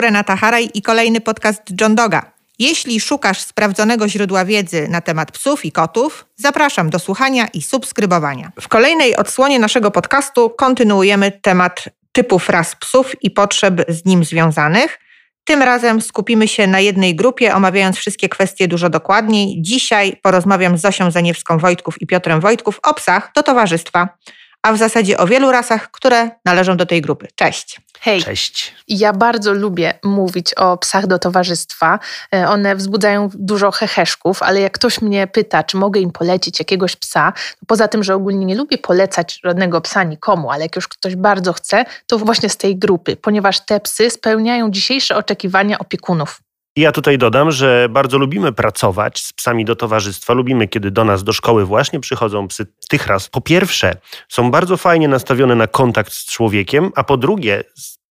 Renata Haraj i kolejny podcast John Doga. Jeśli szukasz sprawdzonego źródła wiedzy na temat psów i kotów, zapraszam do słuchania i subskrybowania. W kolejnej odsłonie naszego podcastu kontynuujemy temat typów ras psów i potrzeb z nim związanych. Tym razem skupimy się na jednej grupie, omawiając wszystkie kwestie dużo dokładniej. Dzisiaj porozmawiam z Zosią Zaniewską-Wojtków i Piotrem Wojtków o psach do towarzystwa a w zasadzie o wielu rasach, które należą do tej grupy. Cześć. Hej. Cześć. Ja bardzo lubię mówić o psach do towarzystwa. E, one wzbudzają dużo heheszków, ale jak ktoś mnie pyta, czy mogę im polecić jakiegoś psa, to poza tym, że ogólnie nie lubię polecać żadnego psa nikomu, ale jak już ktoś bardzo chce, to właśnie z tej grupy, ponieważ te psy spełniają dzisiejsze oczekiwania opiekunów. Ja tutaj dodam, że bardzo lubimy pracować z psami do towarzystwa. Lubimy, kiedy do nas do szkoły właśnie przychodzą psy tych raz. Po pierwsze, są bardzo fajnie nastawione na kontakt z człowiekiem, a po drugie,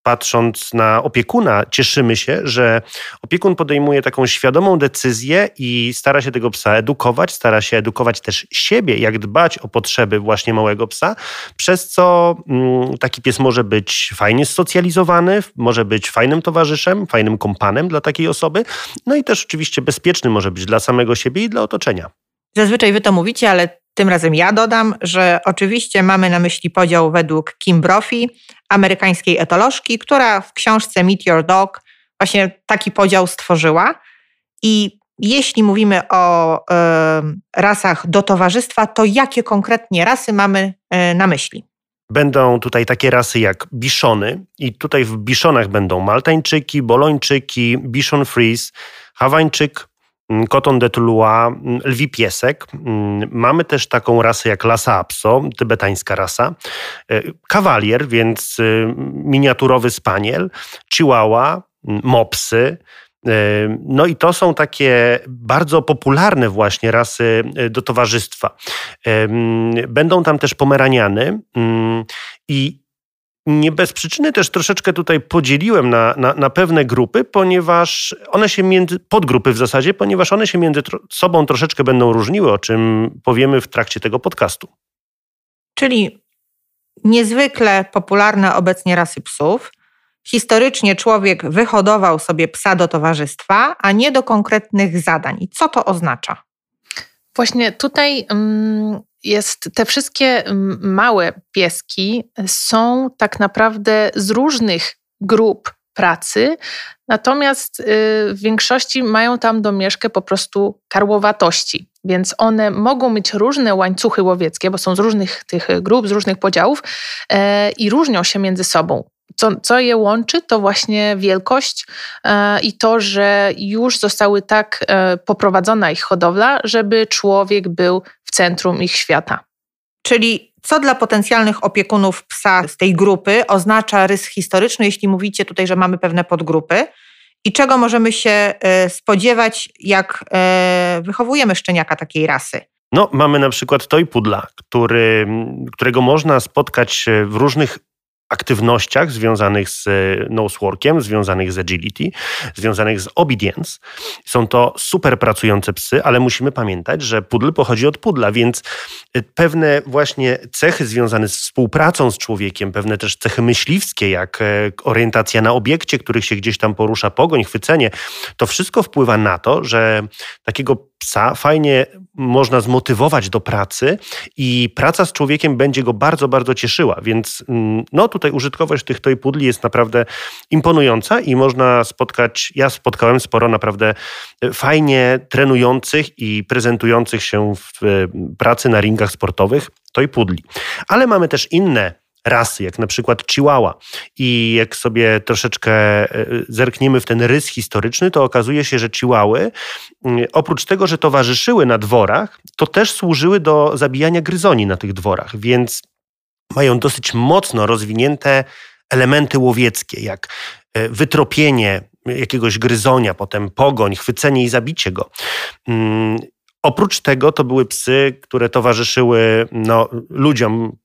patrząc na opiekuna, cieszymy się, że opiekun podejmuje taką świadomą decyzję i stara się tego psa edukować, stara się edukować też siebie, jak dbać o potrzeby właśnie małego psa, przez co mm, taki pies może być fajnie socjalizowany, może być fajnym towarzyszem, fajnym kompanem dla takiej osoby, no i też oczywiście bezpieczny może być dla samego siebie i dla otoczenia. Zazwyczaj wy to mówicie, ale tym razem ja dodam, że oczywiście mamy na myśli podział według Kim Brophy, amerykańskiej etolożki, która w książce Meet Your Dog właśnie taki podział stworzyła. I jeśli mówimy o y, rasach do towarzystwa, to jakie konkretnie rasy mamy y, na myśli? Będą tutaj takie rasy jak biszony i tutaj w biszonach będą maltańczyki, bolończyki, biszon frise, hawańczyk, Koton mm, de Tuluá, mm, lwi piesek. Mm, mamy też taką rasę jak Lhasa Apso, tybetańska rasa. E, kawalier, więc y, miniaturowy spaniel. Chihuahua, mopsy. E, no i to są takie bardzo popularne właśnie rasy e, do towarzystwa. Będą tam też pomeraniany i nie bez przyczyny też troszeczkę tutaj podzieliłem na, na, na, pewne grupy, ponieważ one się między, podgrupy w zasadzie, ponieważ one się między sobą troszeczkę będą różniły, o czym powiemy w trakcie tego podcastu. Czyli niezwykle popularne obecnie rasy psów. Historycznie człowiek wyhodował sobie psa do towarzystwa, a nie do konkretnych zadań. I co to oznacza? Właśnie tutaj mm, jest, te wszystkie małe pieski są tak naprawdę z różnych grup pracy, natomiast y, w większości mają tam domieszkę po prostu karłowatości. Więc one mogą mieć różne łańcuchy łowieckie, bo są z różnych tych grup, z różnych podziałów e, i różnią się między sobą. Co, co je łączy, to właśnie wielkość e, i to, że już zostały tak e, poprowadzona ich hodowla, żeby człowiek był w centrum ich świata. Czyli co dla potencjalnych opiekunów psa z tej grupy oznacza rys historyczny, jeśli mówicie tutaj, że mamy pewne podgrupy? I czego możemy się e, spodziewać, jak wychowujemy szczeniaka takiej rasy? No, mamy na przykład toy pudla, który, którego można spotkać w różnych aktywnościach związanych z e, noseworkiem, związanych z agility, związanych z obedience. Są to super pracujące psy, ale musimy pamiętać, że pudl pochodzi od pudla, więc e, pewne właśnie cechy związane z współpracą z człowiekiem, pewne też cechy myśliwskie, jak e, orientacja na obiekcie, których się gdzieś tam porusza, pogoń, chwycenie, to wszystko wpływa na to, że takiego psa fajnie można zmotywować do pracy i praca z człowiekiem będzie go bardzo, bardzo cieszyła. Więc mm, no tutaj użytkowość tych toy pudli jest naprawdę imponująca i można spotkać, ja spotkałem sporo naprawdę fajnie trenujących i prezentujących się w e, pracy na ringach sportowych toy pudli. Ale mamy też inne rasy, jak na przykład Chihuahua. I jak sobie troszeczkę e, zerkniemy w ten rys historyczny, to okazuje się, że Chihuahuy, mm, oprócz tego, że towarzyszyły na dworach, to też służyły do zabijania gryzoni na tych dworach, więc mają dosyć mocno rozwinięte elementy łowieckie, jak e, wytropienie jakiegoś gryzonia, potem pogoń, chwycenie i zabicie go. Mm, oprócz tego to były psy, które towarzyszyły no, ludziom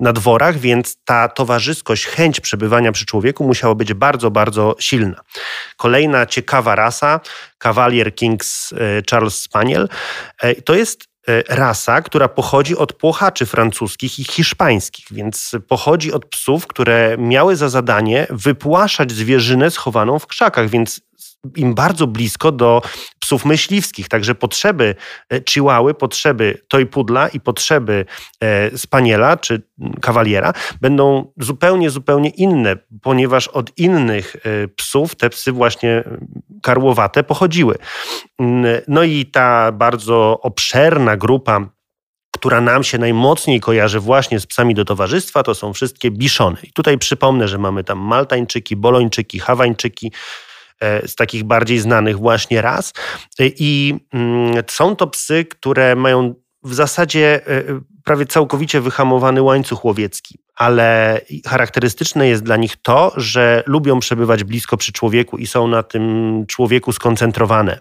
na dworach, więc ta towarzyskość, chęć przebywania przy człowieku musiała być bardzo, bardzo silna. Kolejna ciekawa rasa, Cavalier Kings e, Charles Spaniel, e, to jest rasa, która pochodzi od płochaczy francuskich i hiszpańskich, więc pochodzi od psów, które miały za zadanie wypłaszać zwierzynę schowaną w krzakach, więc im bardzo blisko do psów myśliwskich. Także potrzeby e, chihuahy, potrzeby toypudla i potrzeby e, spaniela czy kawaliera będą zupełnie, zupełnie inne, ponieważ od innych e, psów te psy właśnie karłowate pochodziły. No i ta bardzo obszerna grupa która nam się najmocniej kojarzy właśnie z psami do towarzystwa, to są wszystkie biszony. I tutaj przypomnę, że mamy tam maltańczyki, bolończyki, hawańczyki, z takich bardziej znanych właśnie raz. E, I mm, są to psy, które mają w zasadzie e, prawie całkowicie wyhamowany łańcuch łowiecki, ale charakterystyczne jest dla nich to, że lubią przebywać blisko przy człowieku i są na tym człowieku skoncentrowane.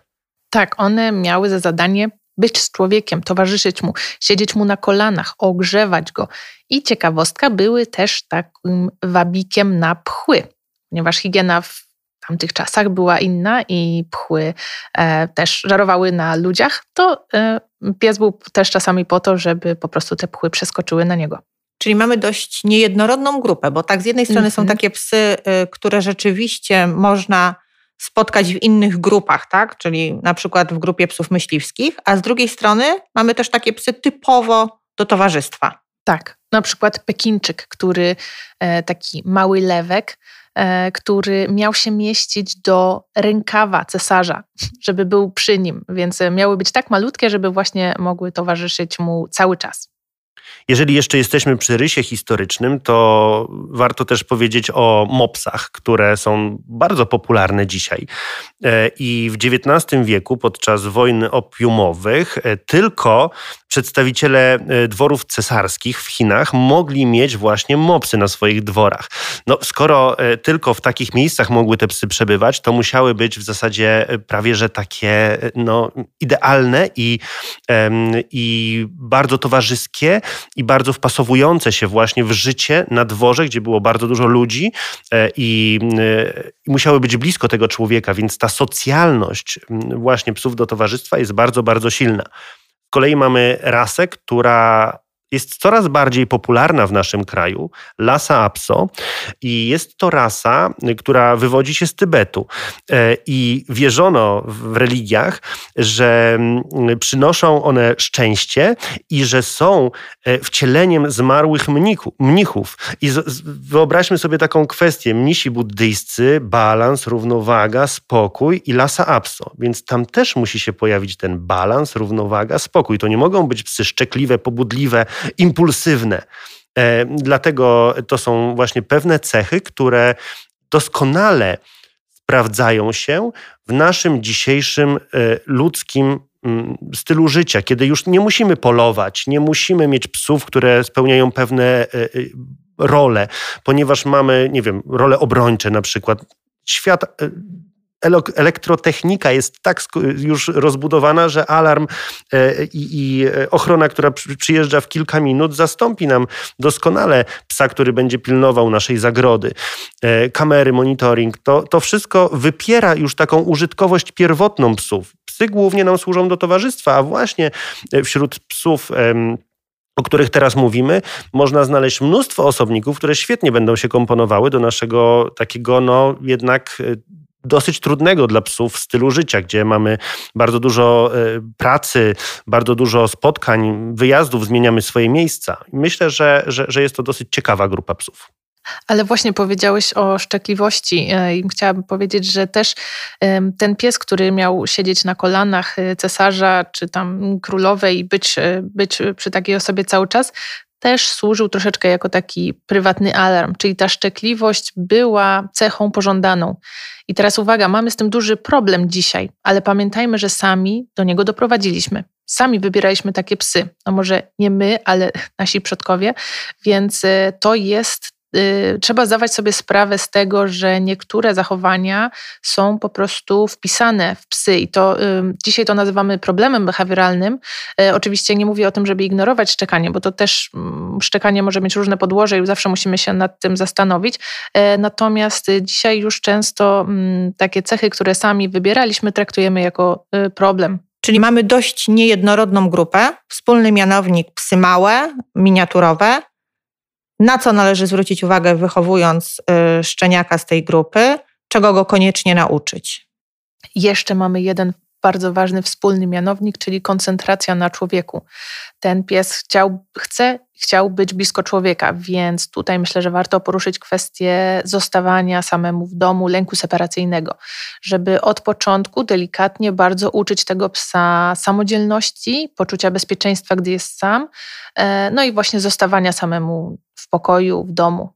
Tak, one miały za zadanie być z człowiekiem, towarzyszyć mu, siedzieć mu na kolanach, ogrzewać go. I ciekawostka, były też takim wabikiem na pchły, ponieważ higiena w tamtych czasach była inna i pchły e, też żarowały na ludziach, to e, pies był też czasami po to, żeby po prostu te pchły przeskoczyły na niego. Czyli mamy dość niejednorodną grupę, bo tak z jednej strony mm -hmm. są mhm. takie psy, y, które rzeczywiście można spotkać w innych grupach, tak? Czyli na przykład w grupie psów myśliwskich, a z drugiej strony mamy też takie psy typowo do towarzystwa. Tak, na przykład Pekinczyk, który e, taki mały lewek, E, który miał się mieścić do rękawa cesarza, żeby był przy nim, więc miały być tak malutkie, żeby właśnie mogły towarzyszyć mu cały czas. Jeżeli jeszcze jesteśmy przy rysie historycznym, to warto też powiedzieć o mopsach, które są bardzo popularne dzisiaj. E, I w XIX wieku, podczas wojen opiumowych, e, tylko przedstawiciele e, dworów cesarskich w Chinach mogli mieć właśnie mopsy na swoich dworach. No, skoro tylko w takich miejscach mogły te psy przebywać, to musiały być w zasadzie prawie że takie no, idealne i, i bardzo towarzyskie i bardzo wpasowujące się właśnie w życie na dworze, gdzie było bardzo dużo ludzi e, i, e, i musiały być blisko tego człowieka, więc ta socjalność właśnie psów do towarzystwa jest bardzo, bardzo silna. Z kolei mamy rasę, która jest coraz bardziej popularna w naszym kraju, Lhasa Apso i jest to rasa, która wywodzi się z Tybetu e, i wierzono w religiach, że mm, przynoszą one szczęście i że są e, wcieleniem zmarłych mnichów. I wyobraźmy sobie taką kwestię, mnisi buddyjscy, balans, równowaga, spokój i Lhasa Apso, więc tam też musi się pojawić ten balans, równowaga, spokój. To nie mogą być psy szczekliwe, pobudliwe, impulsywne. E, dlatego to są właśnie pewne cechy, które doskonale sprawdzają się w naszym dzisiejszym e, ludzkim mm, stylu życia, kiedy już nie musimy polować, nie musimy mieć psów, które spełniają pewne e, role, ponieważ mamy, nie wiem, role obrończe na przykład. Świat elektrotechnika jest tak już rozbudowana, że alarm e, i, e, ochrona, która przyjeżdża w kilka minut, zastąpi nam doskonale psa, który będzie pilnował naszej zagrody. E, kamery, monitoring, to, to wszystko wypiera już taką użytkowość pierwotną psów. Psy głównie nam służą do towarzystwa, a właśnie wśród psów o których teraz mówimy, można znaleźć mnóstwo osobników, które świetnie będą się komponowały do naszego takiego, no jednak dosyć trudnego dla psów stylu życia, gdzie mamy bardzo dużo e, pracy, bardzo dużo spotkań, wyjazdów, zmieniamy swoje miejsca. Myślę, że, że, że jest to dosyć ciekawa grupa psów. Ale właśnie powiedziałeś o szczekliwości e, i chciałabym powiedzieć, że też ten pies, który miał siedzieć na kolanach e, cesarza czy tam królowej i być, być przy takiej osobie cały czas, też służył troszeczkę jako taki prywatny alarm, czyli ta szczekliwość była cechą pożądaną. I teraz uwaga, mamy z tym duży problem dzisiaj, ale pamiętajmy, że sami do niego doprowadziliśmy. Sami wybieraliśmy takie psy. No może nie my, ale nasi przodkowie, więc e, to jest trzeba zdawać sobie sprawę z tego, że niektóre zachowania są po prostu wpisane w psy i to y, dzisiaj to nazywamy problemem behawioralnym. Y, oczywiście nie mówię o tym, żeby ignorować szczekanie, bo to też mm, szczekanie może mieć różne podłoże i zawsze musimy się nad tym zastanowić. Natomiast dzisiaj już często mm, takie cechy, które sami wybieraliśmy, traktujemy jako problem. Czyli mamy dość niejednorodną grupę, wspólny mianownik psy małe, miniaturowe. Na co należy zwrócić uwagę, wychowując y, szczeniaka z tej grupy, czego go koniecznie nauczyć? Jeszcze mamy jeden bardzo ważny wspólny mianownik, czyli koncentracja na człowieku. Ten pies chciał, chce, chciał być blisko człowieka, więc tutaj myślę, że warto poruszyć kwestię zostawania samemu w domu, lęku separacyjnego, żeby od początku delikatnie bardzo uczyć tego psa samodzielności, poczucia bezpieczeństwa, gdy jest sam, e, no i właśnie zostawania samemu w pokoju, w domu.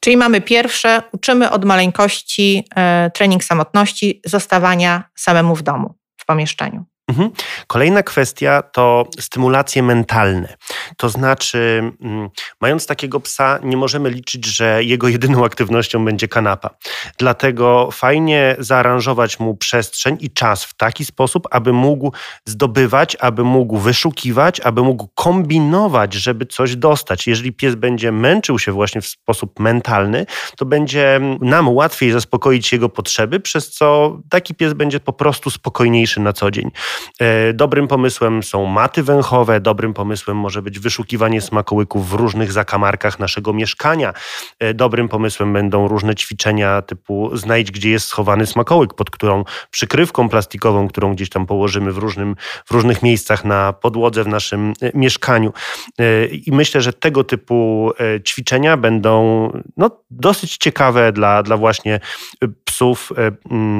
Czyli mamy pierwsze, uczymy od maleńkości e, trening samotności, zostawania samemu w domu, w pomieszczeniu. Mhm. Kolejna kwestia to stymulacje mentalne. To znaczy, mm, mając takiego psa, nie możemy liczyć, że jego jedyną aktywnością będzie kanapa. Dlatego fajnie zaaranżować mu przestrzeń i czas w taki sposób, aby mógł zdobywać, aby mógł wyszukiwać, aby mógł kombinować, żeby coś dostać. Jeżeli pies będzie męczył się właśnie w sposób mentalny, to będzie nam łatwiej zaspokoić jego potrzeby, przez co taki pies będzie po prostu spokojniejszy na co dzień. E, dobrym pomysłem są maty węchowe, dobrym pomysłem może być wyszukiwanie smakołyków w różnych zakamarkach naszego mieszkania. E, dobrym pomysłem będą różne ćwiczenia typu znajdź, gdzie jest schowany smakołyk, pod którą przykrywką plastikową, którą gdzieś tam położymy w, różnym, w różnych miejscach na podłodze w naszym e, mieszkaniu. I myślę, że tego typu ćwiczenia będą no, dosyć ciekawe dla, dla właśnie psów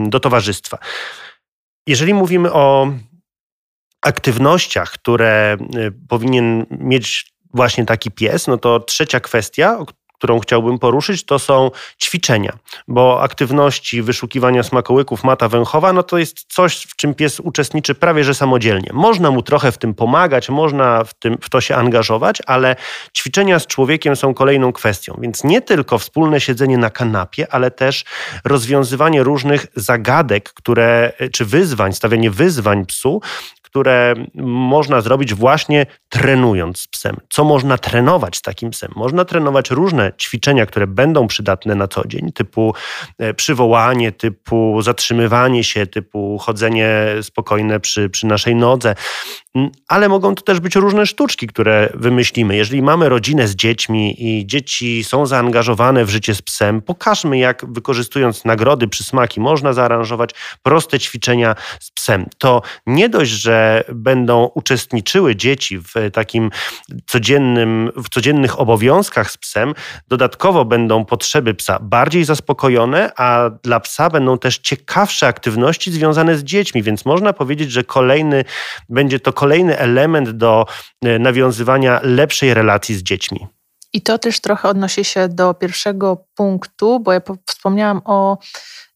do towarzystwa. Jeżeli mówimy o aktywnościach, które y, powinien mieć właśnie taki pies, no to trzecia kwestia, którą chciałbym poruszyć, to są ćwiczenia, bo aktywności wyszukiwania smakołyków mata węchowa, no to jest coś, w czym pies uczestniczy prawie że samodzielnie. Można mu trochę w tym pomagać, można w, tym, w to się angażować, ale ćwiczenia z człowiekiem są kolejną kwestią, więc nie tylko wspólne siedzenie na kanapie, ale też rozwiązywanie różnych zagadek, które, czy wyzwań, stawianie wyzwań psu, które można zrobić właśnie trenując z psem. Co można trenować z takim psem? Można trenować różne ćwiczenia, które będą przydatne na co dzień, typu e, przywołanie, typu zatrzymywanie się, typu chodzenie spokojne przy, przy naszej nodze, mm, ale mogą to też być różne sztuczki, które wymyślimy. Jeżeli mamy rodzinę z dziećmi i dzieci są zaangażowane w życie z psem, pokażmy, jak wykorzystując nagrody, przysmaki, można zaaranżować proste ćwiczenia z psem. To nie dość, że będą uczestniczyły dzieci w takim codziennym, w codziennych obowiązkach z psem, dodatkowo będą potrzeby psa bardziej zaspokojone, a dla psa będą też ciekawsze aktywności związane z dziećmi, więc można powiedzieć, że kolejny, będzie to kolejny element do e, nawiązywania lepszej relacji z dziećmi. I to też trochę odnosi się do pierwszego punktu, bo ja wspomniałam o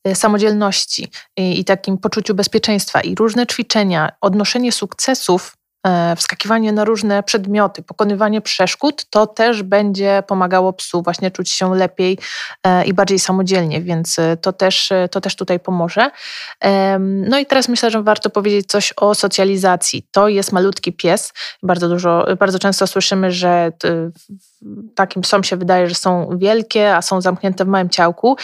Y, samodzielności i, takim poczuciu bezpieczeństwa i różne ćwiczenia, odnoszenie sukcesów E, wskakiwanie na różne przedmioty, pokonywanie przeszkód, to też będzie pomagało psu właśnie czuć się lepiej e, i bardziej samodzielnie, więc e, to też, to też tutaj pomoże. No i teraz myślę, że warto powiedzieć coś o socjalizacji. To jest malutki pies. Bardzo dużo, bardzo często słyszymy, że takim psom się wydaje, że są wielkie, a są zamknięte w małym ciałku.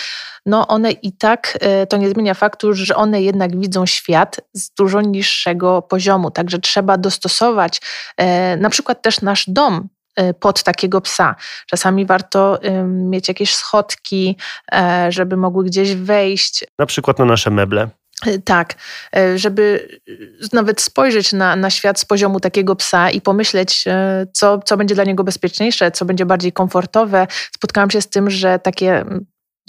No one i tak, to nie zmienia faktu, że one jednak widzą świat z dużo niższego poziomu, także trzeba dostosować dostosować e, na przykład też nasz dom e, pod takiego psa. Czasami warto mieć jakieś schodki, e, żeby mogły gdzieś wejść. Na przykład na nasze meble. Tak, żeby nawet spojrzeć na, na świat z poziomu takiego psa i pomyśleć, co, co będzie dla niego bezpieczniejsze, co będzie bardziej komfortowe. Spotkałam się z tym, że takie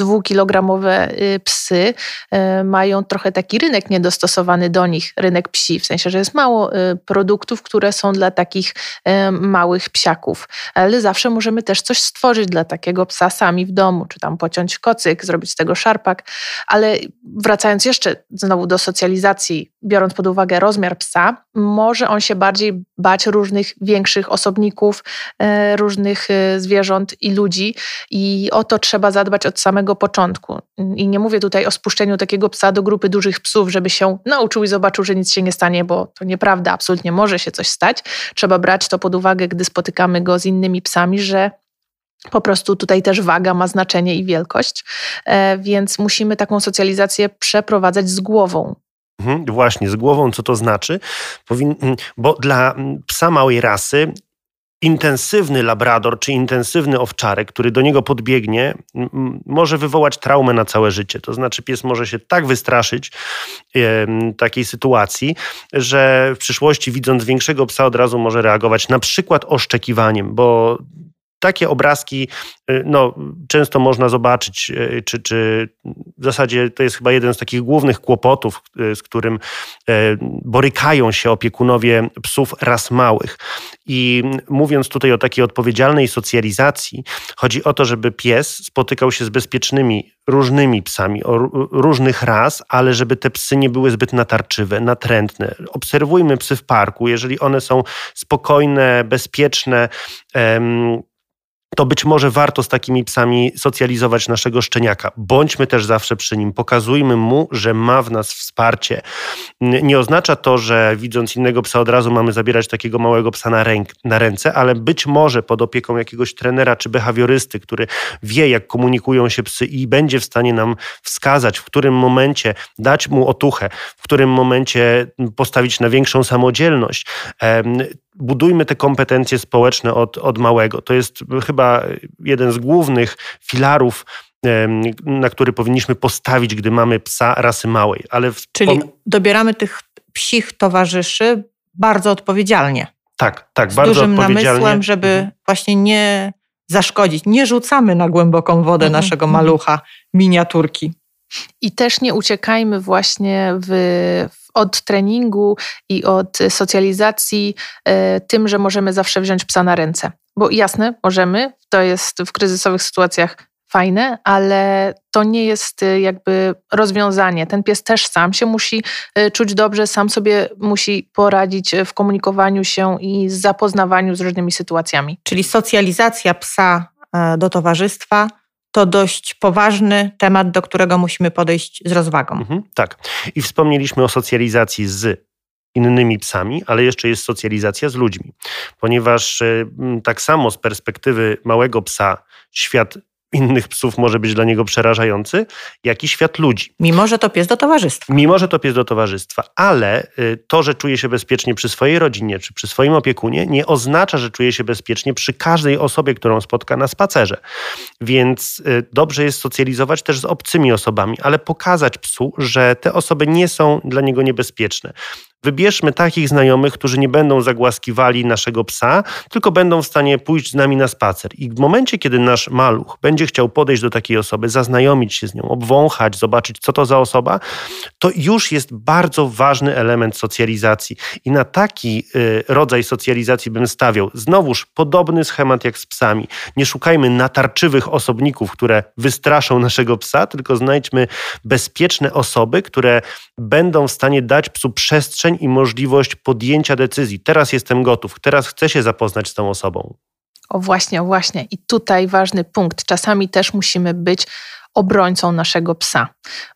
dwukilogramowe y, psy y, mają trochę taki rynek niedostosowany do nich, rynek psi, w sensie, że jest mało y, produktów, które są dla takich małych psiaków, ale zawsze możemy też coś stworzyć dla takiego psa sami w domu, czy tam pociąć kocyk, zrobić z tego szarpak, ale wracając jeszcze znowu do socjalizacji, biorąc pod uwagę rozmiar psa, może on się bardziej bać różnych większych osobników, różnych zwierząt i ludzi. I o to trzeba zadbać od samego samego początku. I nie mówię tutaj o spuszczeniu takiego psa do grupy dużych psów, żeby się nauczył i zobaczył, że nic się nie stanie, bo to nieprawda, absolutnie może się coś stać. Trzeba brać to pod uwagę, gdy spotykamy go z innymi psami, że po prostu tutaj też waga ma znaczenie i wielkość, e, więc musimy taką socjalizację przeprowadzać z głową. Mhm, właśnie, z głową, co to znaczy. Bo dla psa małej rasy intensywny labrador czy intensywny owczarek, który do niego podbiegnie, może wywołać traumę na całe życie. To znaczy, pies może się tak wystraszyć e, takiej sytuacji, że w przyszłości, widząc większego psa, od razu może reagować na przykład oszczekiwaniem, bo takie obrazki y, no, często można zobaczyć, y, czy, czy w zasadzie to jest chyba jeden z takich głównych kłopotów, y, z którym borykają się opiekunowie psów ras małych. I mówiąc tutaj o takiej odpowiedzialnej socjalizacji, chodzi o to, żeby pies spotykał się z bezpiecznymi różnymi psami, o różnych ras, ale żeby te psy nie były zbyt natarczywe, natrętne. Obserwujmy psy w parku, jeżeli one są spokojne, bezpieczne, to być może warto z takimi psami socjalizować naszego szczeniaka. Bądźmy też zawsze przy nim, pokazujmy mu, że ma w nas wsparcie. Nie oznacza to, że widząc innego psa od razu mamy zabierać takiego małego psa na, ręk, na ręce, ale być może pod opieką jakiegoś trenera czy behawiorysty, który wie, jak komunikują się psy i będzie w stanie nam wskazać, w którym momencie dać mu otuchę, w którym momencie postawić na większą samodzielność budujmy te kompetencje społeczne od, od małego. To jest chyba jeden z głównych filarów na który powinniśmy postawić, gdy mamy psa rasy małej. Ale w... Czyli dobieramy tych psich towarzyszy bardzo odpowiedzialnie. Tak, tak, z bardzo dużym odpowiedzialnie. namysłem, żeby mhm. właśnie nie zaszkodzić. Nie rzucamy na głęboką wodę mhm. naszego mhm. malucha miniaturki. I też nie uciekajmy właśnie w, od treningu i od socjalizacji e, tym, że możemy zawsze wziąć psa na ręce. Bo jasne, możemy, to jest w kryzysowych sytuacjach fajne, ale to nie jest e, jakby rozwiązanie. Ten pies też sam się musi e, czuć dobrze, sam sobie musi poradzić w komunikowaniu się i zapoznawaniu z różnymi sytuacjami. Czyli socjalizacja psa do towarzystwa to dość poważny temat, do którego musimy podejść z rozwagą. Mhm, tak. I wspomnieliśmy o socjalizacji z innymi psami, ale jeszcze jest socjalizacja z ludźmi, ponieważ e, tak samo z perspektywy małego psa świat innych psów może być dla niego przerażający, jak i świat ludzi. Mimo, że to pies do towarzystwa. Mimo, że to pies do towarzystwa, ale y, to, że czuje się bezpiecznie przy swojej rodzinie czy przy swoim opiekunie, nie oznacza, że czuje się bezpiecznie przy każdej osobie, którą spotka na spacerze. Więc y, dobrze jest socjalizować też z obcymi osobami, ale pokazać psu, że te osoby nie są dla niego niebezpieczne. Wybierzmy takich znajomych, którzy nie będą zagłaskiwali naszego psa, tylko będą w stanie pójść z nami na spacer. I w momencie, kiedy nasz maluch będzie chciał podejść do takiej osoby, zaznajomić się z nią, obwąchać, zobaczyć, co to za osoba, to już jest bardzo ważny element socjalizacji. I na taki y, rodzaj socjalizacji bym stawiał. Znowuż podobny schemat jak z psami. Nie szukajmy natarczywych osobników, które wystraszą naszego psa, tylko znajdźmy bezpieczne osoby, które będą w stanie dać psu przestrzeń i możliwość podjęcia decyzji. Teraz jestem gotów, teraz chcę się zapoznać z tą osobą. O właśnie, o właśnie. I tutaj ważny punkt. Czasami też musimy być obrońcą naszego psa,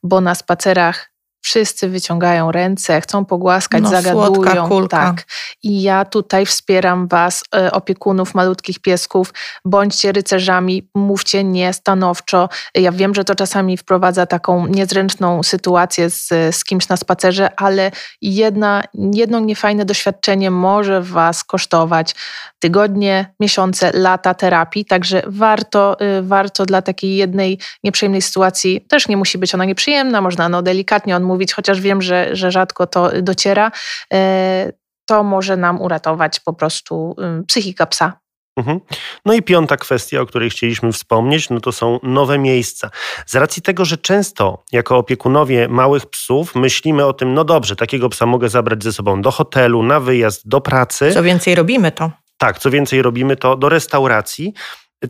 bo na spacerach wszyscy wyciągają ręce, chcą pogłaskać, no, zagadują. Tak. I ja tutaj wspieram Was, e, opiekunów malutkich piesków, bądźcie rycerzami, mówcie nie stanowczo. Ja wiem, że to czasami wprowadza taką niezręczną sytuację z, z kimś na spacerze, ale jedna, jedno niefajne doświadczenie może Was kosztować tygodnie, miesiące, lata terapii, także warto, y, warto dla takiej jednej nieprzyjemnej sytuacji, też nie musi być ona nieprzyjemna, można no delikatnie odmówić, mówić, chociaż wiem, że, że rzadko to dociera, e, to może nam uratować po prostu psychika psa. Mhm. No i piąta kwestia, o której chcieliśmy wspomnieć, no to są nowe miejsca. Z racji tego, że często jako opiekunowie małych psów myślimy o tym, no dobrze, takiego psa mogę zabrać ze sobą do hotelu, na wyjazd, do pracy. Co więcej, robimy to. Tak, co więcej, robimy to do restauracji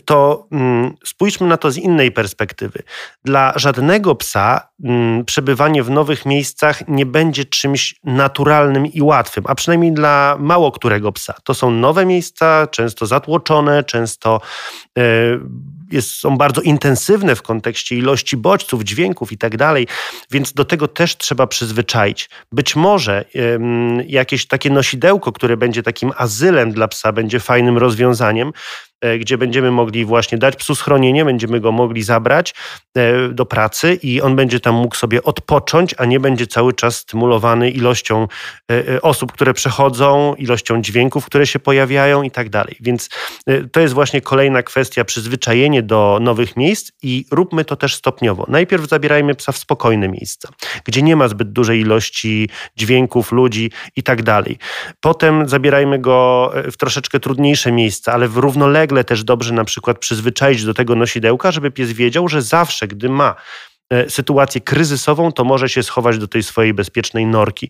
to mm, spójrzmy na to z innej perspektywy. Dla żadnego psa mm, przebywanie w nowych miejscach nie będzie czymś naturalnym i łatwym, a przynajmniej dla mało którego psa. To są nowe miejsca, często zatłoczone, często e, jest, są bardzo intensywne w kontekście ilości bodźców, dźwięków i tak dalej, więc do tego też trzeba przyzwyczaić. Być może jakieś takie nosidełko, które będzie takim azylem dla psa, będzie fajnym rozwiązaniem, gdzie będziemy mogli właśnie dać psu schronienie, będziemy go mogli zabrać do pracy i on będzie tam mógł sobie odpocząć, a nie będzie cały czas stymulowany ilością osób, które przechodzą, ilością dźwięków, które się pojawiają i tak dalej. Więc to jest właśnie kolejna kwestia przyzwyczajenie do nowych miejsc i róbmy to też stopniowo. Najpierw zabierajmy psa w spokojne miejsca, gdzie nie ma zbyt dużej ilości dźwięków, ludzi i tak dalej. Potem zabierajmy go e, w troszeczkę trudniejsze miejsca, ale w równolegle też dobrze na przykład przyzwyczaić do tego nosidełka, żeby pies wiedział, że zawsze, gdy ma E, sytuację kryzysową, to może się schować do tej swojej bezpiecznej norki.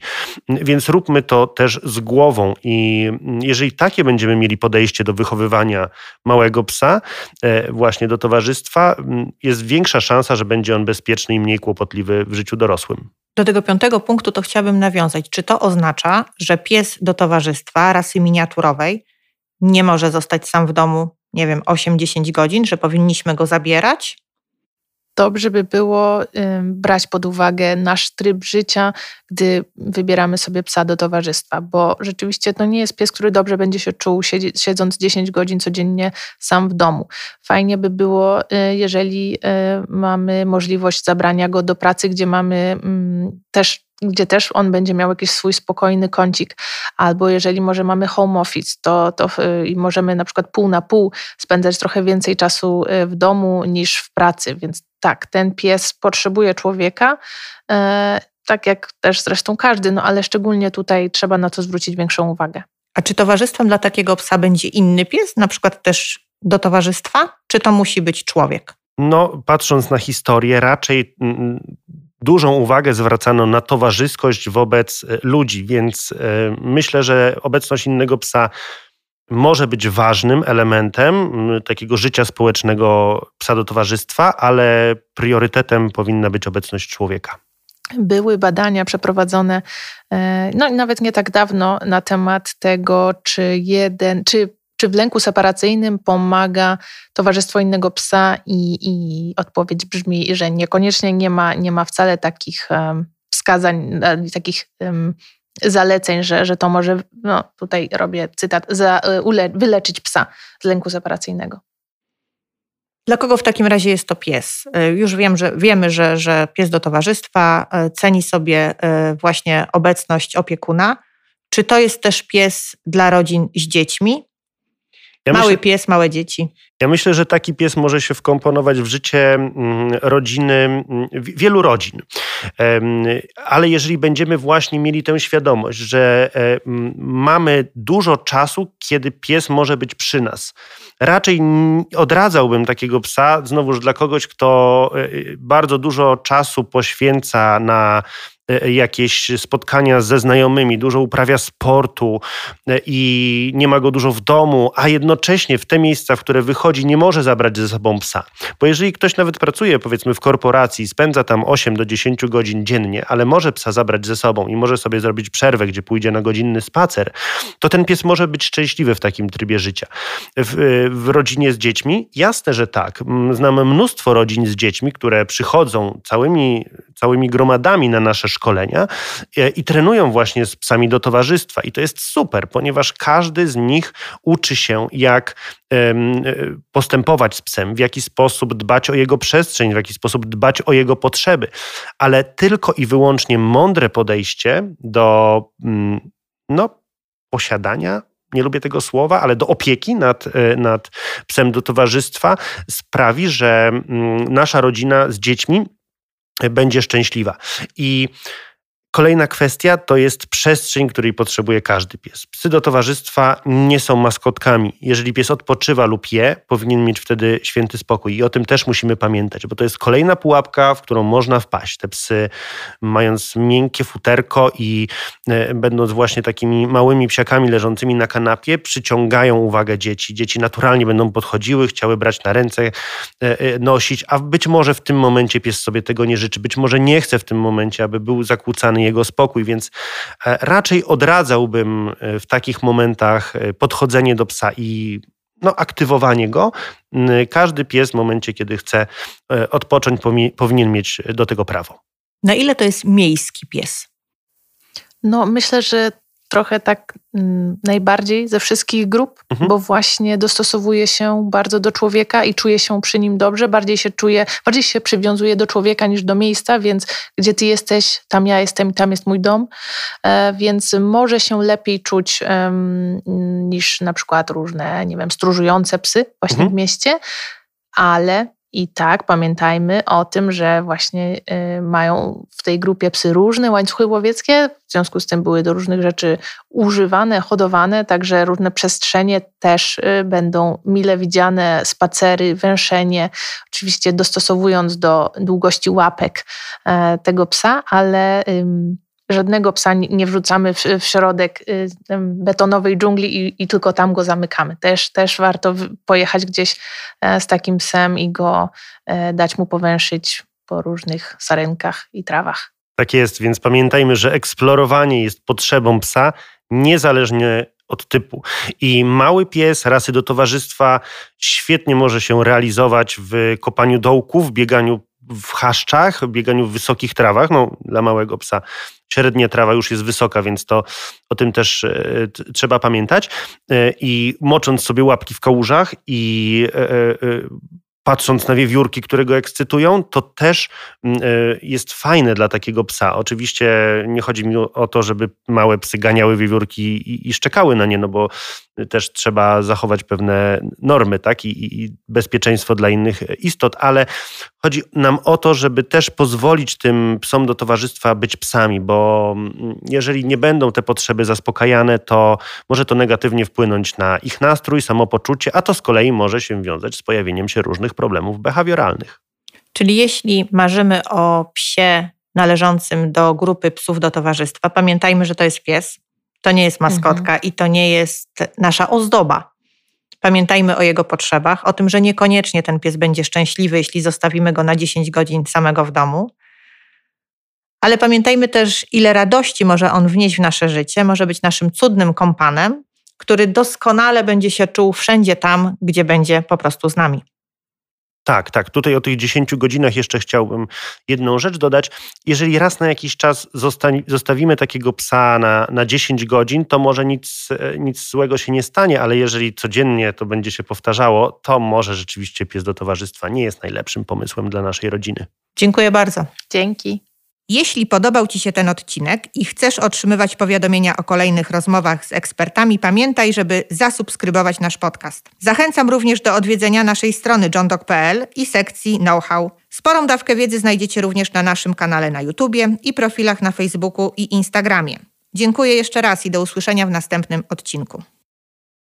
Więc róbmy to też z głową i jeżeli takie będziemy mieli podejście do wychowywania małego psa, e, właśnie do towarzystwa, jest większa szansa, że będzie on bezpieczny i mniej kłopotliwy w życiu dorosłym. Do tego piątego punktu to chciałabym nawiązać. Czy to oznacza, że pies do towarzystwa rasy miniaturowej nie może zostać sam w domu, nie wiem, 8-10 godzin, że powinniśmy go zabierać? dobrze by było brać pod uwagę nasz tryb życia, gdy wybieramy sobie psa do towarzystwa, bo rzeczywiście to nie jest pies, który dobrze będzie się czuł siedząc 10 godzin codziennie sam w domu. Fajnie by było, y, jeżeli y, mamy możliwość zabrania go do pracy, gdzie mamy mm, też gdzie też on będzie miał jakiś swój spokojny kącik, albo jeżeli może mamy home office, to, to y, możemy na przykład pół na pół spędzać trochę więcej czasu w domu niż w pracy, więc tak, ten pies potrzebuje człowieka, e, tak jak też zresztą każdy, no ale szczególnie tutaj trzeba na to zwrócić większą uwagę. A czy towarzystwem dla takiego psa będzie inny pies, na przykład też do towarzystwa, czy to musi być człowiek? No, patrząc na historię, raczej mm, dużą uwagę zwracano na towarzyskość wobec e, ludzi, więc e, myślę, że obecność innego psa może być ważnym elementem takiego życia społecznego psa do towarzystwa, ale priorytetem powinna być obecność człowieka. Były badania przeprowadzone, e, no nawet nie tak dawno, na temat tego, czy jeden, czy, czy w lęku separacyjnym pomaga towarzystwo innego psa, i, i odpowiedź brzmi, że niekoniecznie nie ma, nie ma wcale takich um, wskazań, e, takich um, zaleceń, że, że to może, no tutaj robię cytat, za, y, ule, wyleczyć psa z lęku separacyjnego. Dla kogo w takim razie jest to pies? Y, już wiem, że wiemy, że, że pies do towarzystwa ceni sobie właśnie obecność opiekuna. Czy to jest też pies dla rodzin z dziećmi? Ja Mały myślę, pies, małe dzieci. Ja myślę, że taki pies może się wkomponować w życie mm, rodziny, mm, wielu rodzin. Ale jeżeli będziemy właśnie mieli tę świadomość, że e, mamy dużo czasu, kiedy pies może być przy nas, raczej odradzałbym takiego psa, znowuż dla kogoś, kto e, bardzo dużo czasu poświęca na jakieś spotkania ze znajomymi, dużo uprawia sportu e, i nie ma go dużo w domu, a jednocześnie w te miejsca, w które wychodzi, nie może zabrać ze sobą psa. Bo jeżeli ktoś nawet pracuje, powiedzmy, w korporacji, spędza tam 8 do 10 godzin dziennie, ale może psa zabrać ze sobą i może sobie zrobić przerwę, gdzie pójdzie na godzinny spacer, to ten pies może być szczęśliwy w takim trybie życia. W, e, w rodzinie z dziećmi? Jasne, że tak. Znam mnóstwo rodzin z dziećmi, które przychodzą całymi, całymi gromadami na nasze szkolenia e, i trenują właśnie z psami do towarzystwa. I to jest super, ponieważ każdy z nich uczy się, jak e, postępować z psem, w jaki sposób dbać o jego przestrzeń, w jaki sposób dbać o jego potrzeby. Ale tylko i wyłącznie mądre podejście do mm, no, posiadania nie lubię tego słowa, ale do opieki nad, e, nad psem do towarzystwa sprawi, że mm, nasza rodzina z dziećmi będzie szczęśliwa. I Kolejna kwestia to jest przestrzeń, której potrzebuje każdy pies. Psy do towarzystwa nie są maskotkami. Jeżeli pies odpoczywa lub je, powinien mieć wtedy święty spokój. I o tym też musimy pamiętać, bo to jest kolejna pułapka, w którą można wpaść. Te psy, mając miękkie futerko i e, będąc właśnie takimi małymi psiakami leżącymi na kanapie, przyciągają uwagę dzieci. Dzieci naturalnie będą podchodziły, chciały brać na ręce, e, e, nosić, a być może w tym momencie pies sobie tego nie życzy. Być może nie chce w tym momencie, aby był zakłócany jego spokój, więc e, raczej odradzałbym e, w takich momentach e, podchodzenie do psa i no, aktywowanie go. Każdy pies w momencie, kiedy chce odpocząć, powinien mieć do tego prawo. Na ile to jest miejski pies? No, myślę, że trochę tak mm, najbardziej ze wszystkich grup, mhm. bo właśnie dostosowuje się bardzo do człowieka i czuje się przy nim dobrze, bardziej się czuje, bardziej się przywiązuje do człowieka niż do miejsca, więc gdzie ty jesteś, tam ja jestem i tam jest mój dom, e, więc może się lepiej czuć niż na przykład różne, nie wiem, stróżujące psy właśnie mhm. w mieście, ale i tak pamiętajmy o tym, że właśnie y, mają w tej grupie psy różne łańcuchy łowieckie, w związku z tym były do różnych rzeczy używane, hodowane, także różne przestrzenie też y, będą mile widziane, spacery, węszenie, oczywiście dostosowując do długości łapek e, tego psa, ale żadnego psa nie wrzucamy w, w środek y, betonowej dżungli i, i, tylko tam go zamykamy. Też, też warto pojechać gdzieś e, z takim psem i go e, dać mu powęszyć po różnych sarenkach i trawach. Tak jest, więc pamiętajmy, że eksplorowanie jest potrzebą psa niezależnie od typu. I mały pies rasy do towarzystwa świetnie może się realizować w kopaniu dołków, bieganiu w chaszczach, bieganiu w wysokich trawach. No, dla małego psa średnia trawa już jest wysoka, więc to o tym też e, trzeba pamiętać. E, I mocząc sobie łapki w kałużach i e, patrząc na wiewiórki, które go ekscytują, to też jest fajne dla takiego psa. Oczywiście nie chodzi mi o to, żeby małe psy ganiały wiewiórki i, i szczekały na nie, no bo też trzeba zachować pewne normy, tak, I, i bezpieczeństwo dla innych istot, ale chodzi nam o to, żeby też pozwolić tym psom do towarzystwa być psami, bo mm, jeżeli nie będą te potrzeby zaspokajane, to może to negatywnie wpłynąć na ich nastrój, samopoczucie, a to z kolei może się wiązać z pojawieniem się różnych problemów behawioralnych. Czyli jeśli marzymy o psie należącym do grupy psów do towarzystwa, pamiętajmy, że to jest pies, to nie jest maskotka mhm. i to nie jest nasza ozdoba. Pamiętajmy o jego potrzebach, o tym, że niekoniecznie ten pies będzie szczęśliwy, jeśli zostawimy go na 10 godzin samego w domu. Ale pamiętajmy też, ile radości może on wnieść w nasze życie, może być naszym cudnym kompanem, który doskonale będzie się czuł wszędzie tam, gdzie będzie po prostu z nami. Tak, tak. Tutaj o tych 10 godzinach jeszcze chciałbym jedną rzecz dodać. Jeżeli raz na jakiś czas zostawimy takiego psa na, na 10 godzin, to może nic, e, nic złego się nie stanie, ale jeżeli codziennie to będzie się powtarzało, to może rzeczywiście pies do towarzystwa nie jest najlepszym pomysłem dla naszej rodziny. Dziękuję bardzo. Dzięki. Jeśli podobał Ci się ten odcinek i chcesz otrzymywać powiadomienia o kolejnych rozmowach z ekspertami, pamiętaj, żeby zasubskrybować nasz podcast. Zachęcam również do odwiedzenia naszej strony johndog.pl i sekcji know-how. Sporą dawkę wiedzy znajdziecie również na naszym kanale na YouTubie i profilach na Facebooku i Instagramie. Dziękuję jeszcze raz i do usłyszenia w następnym odcinku.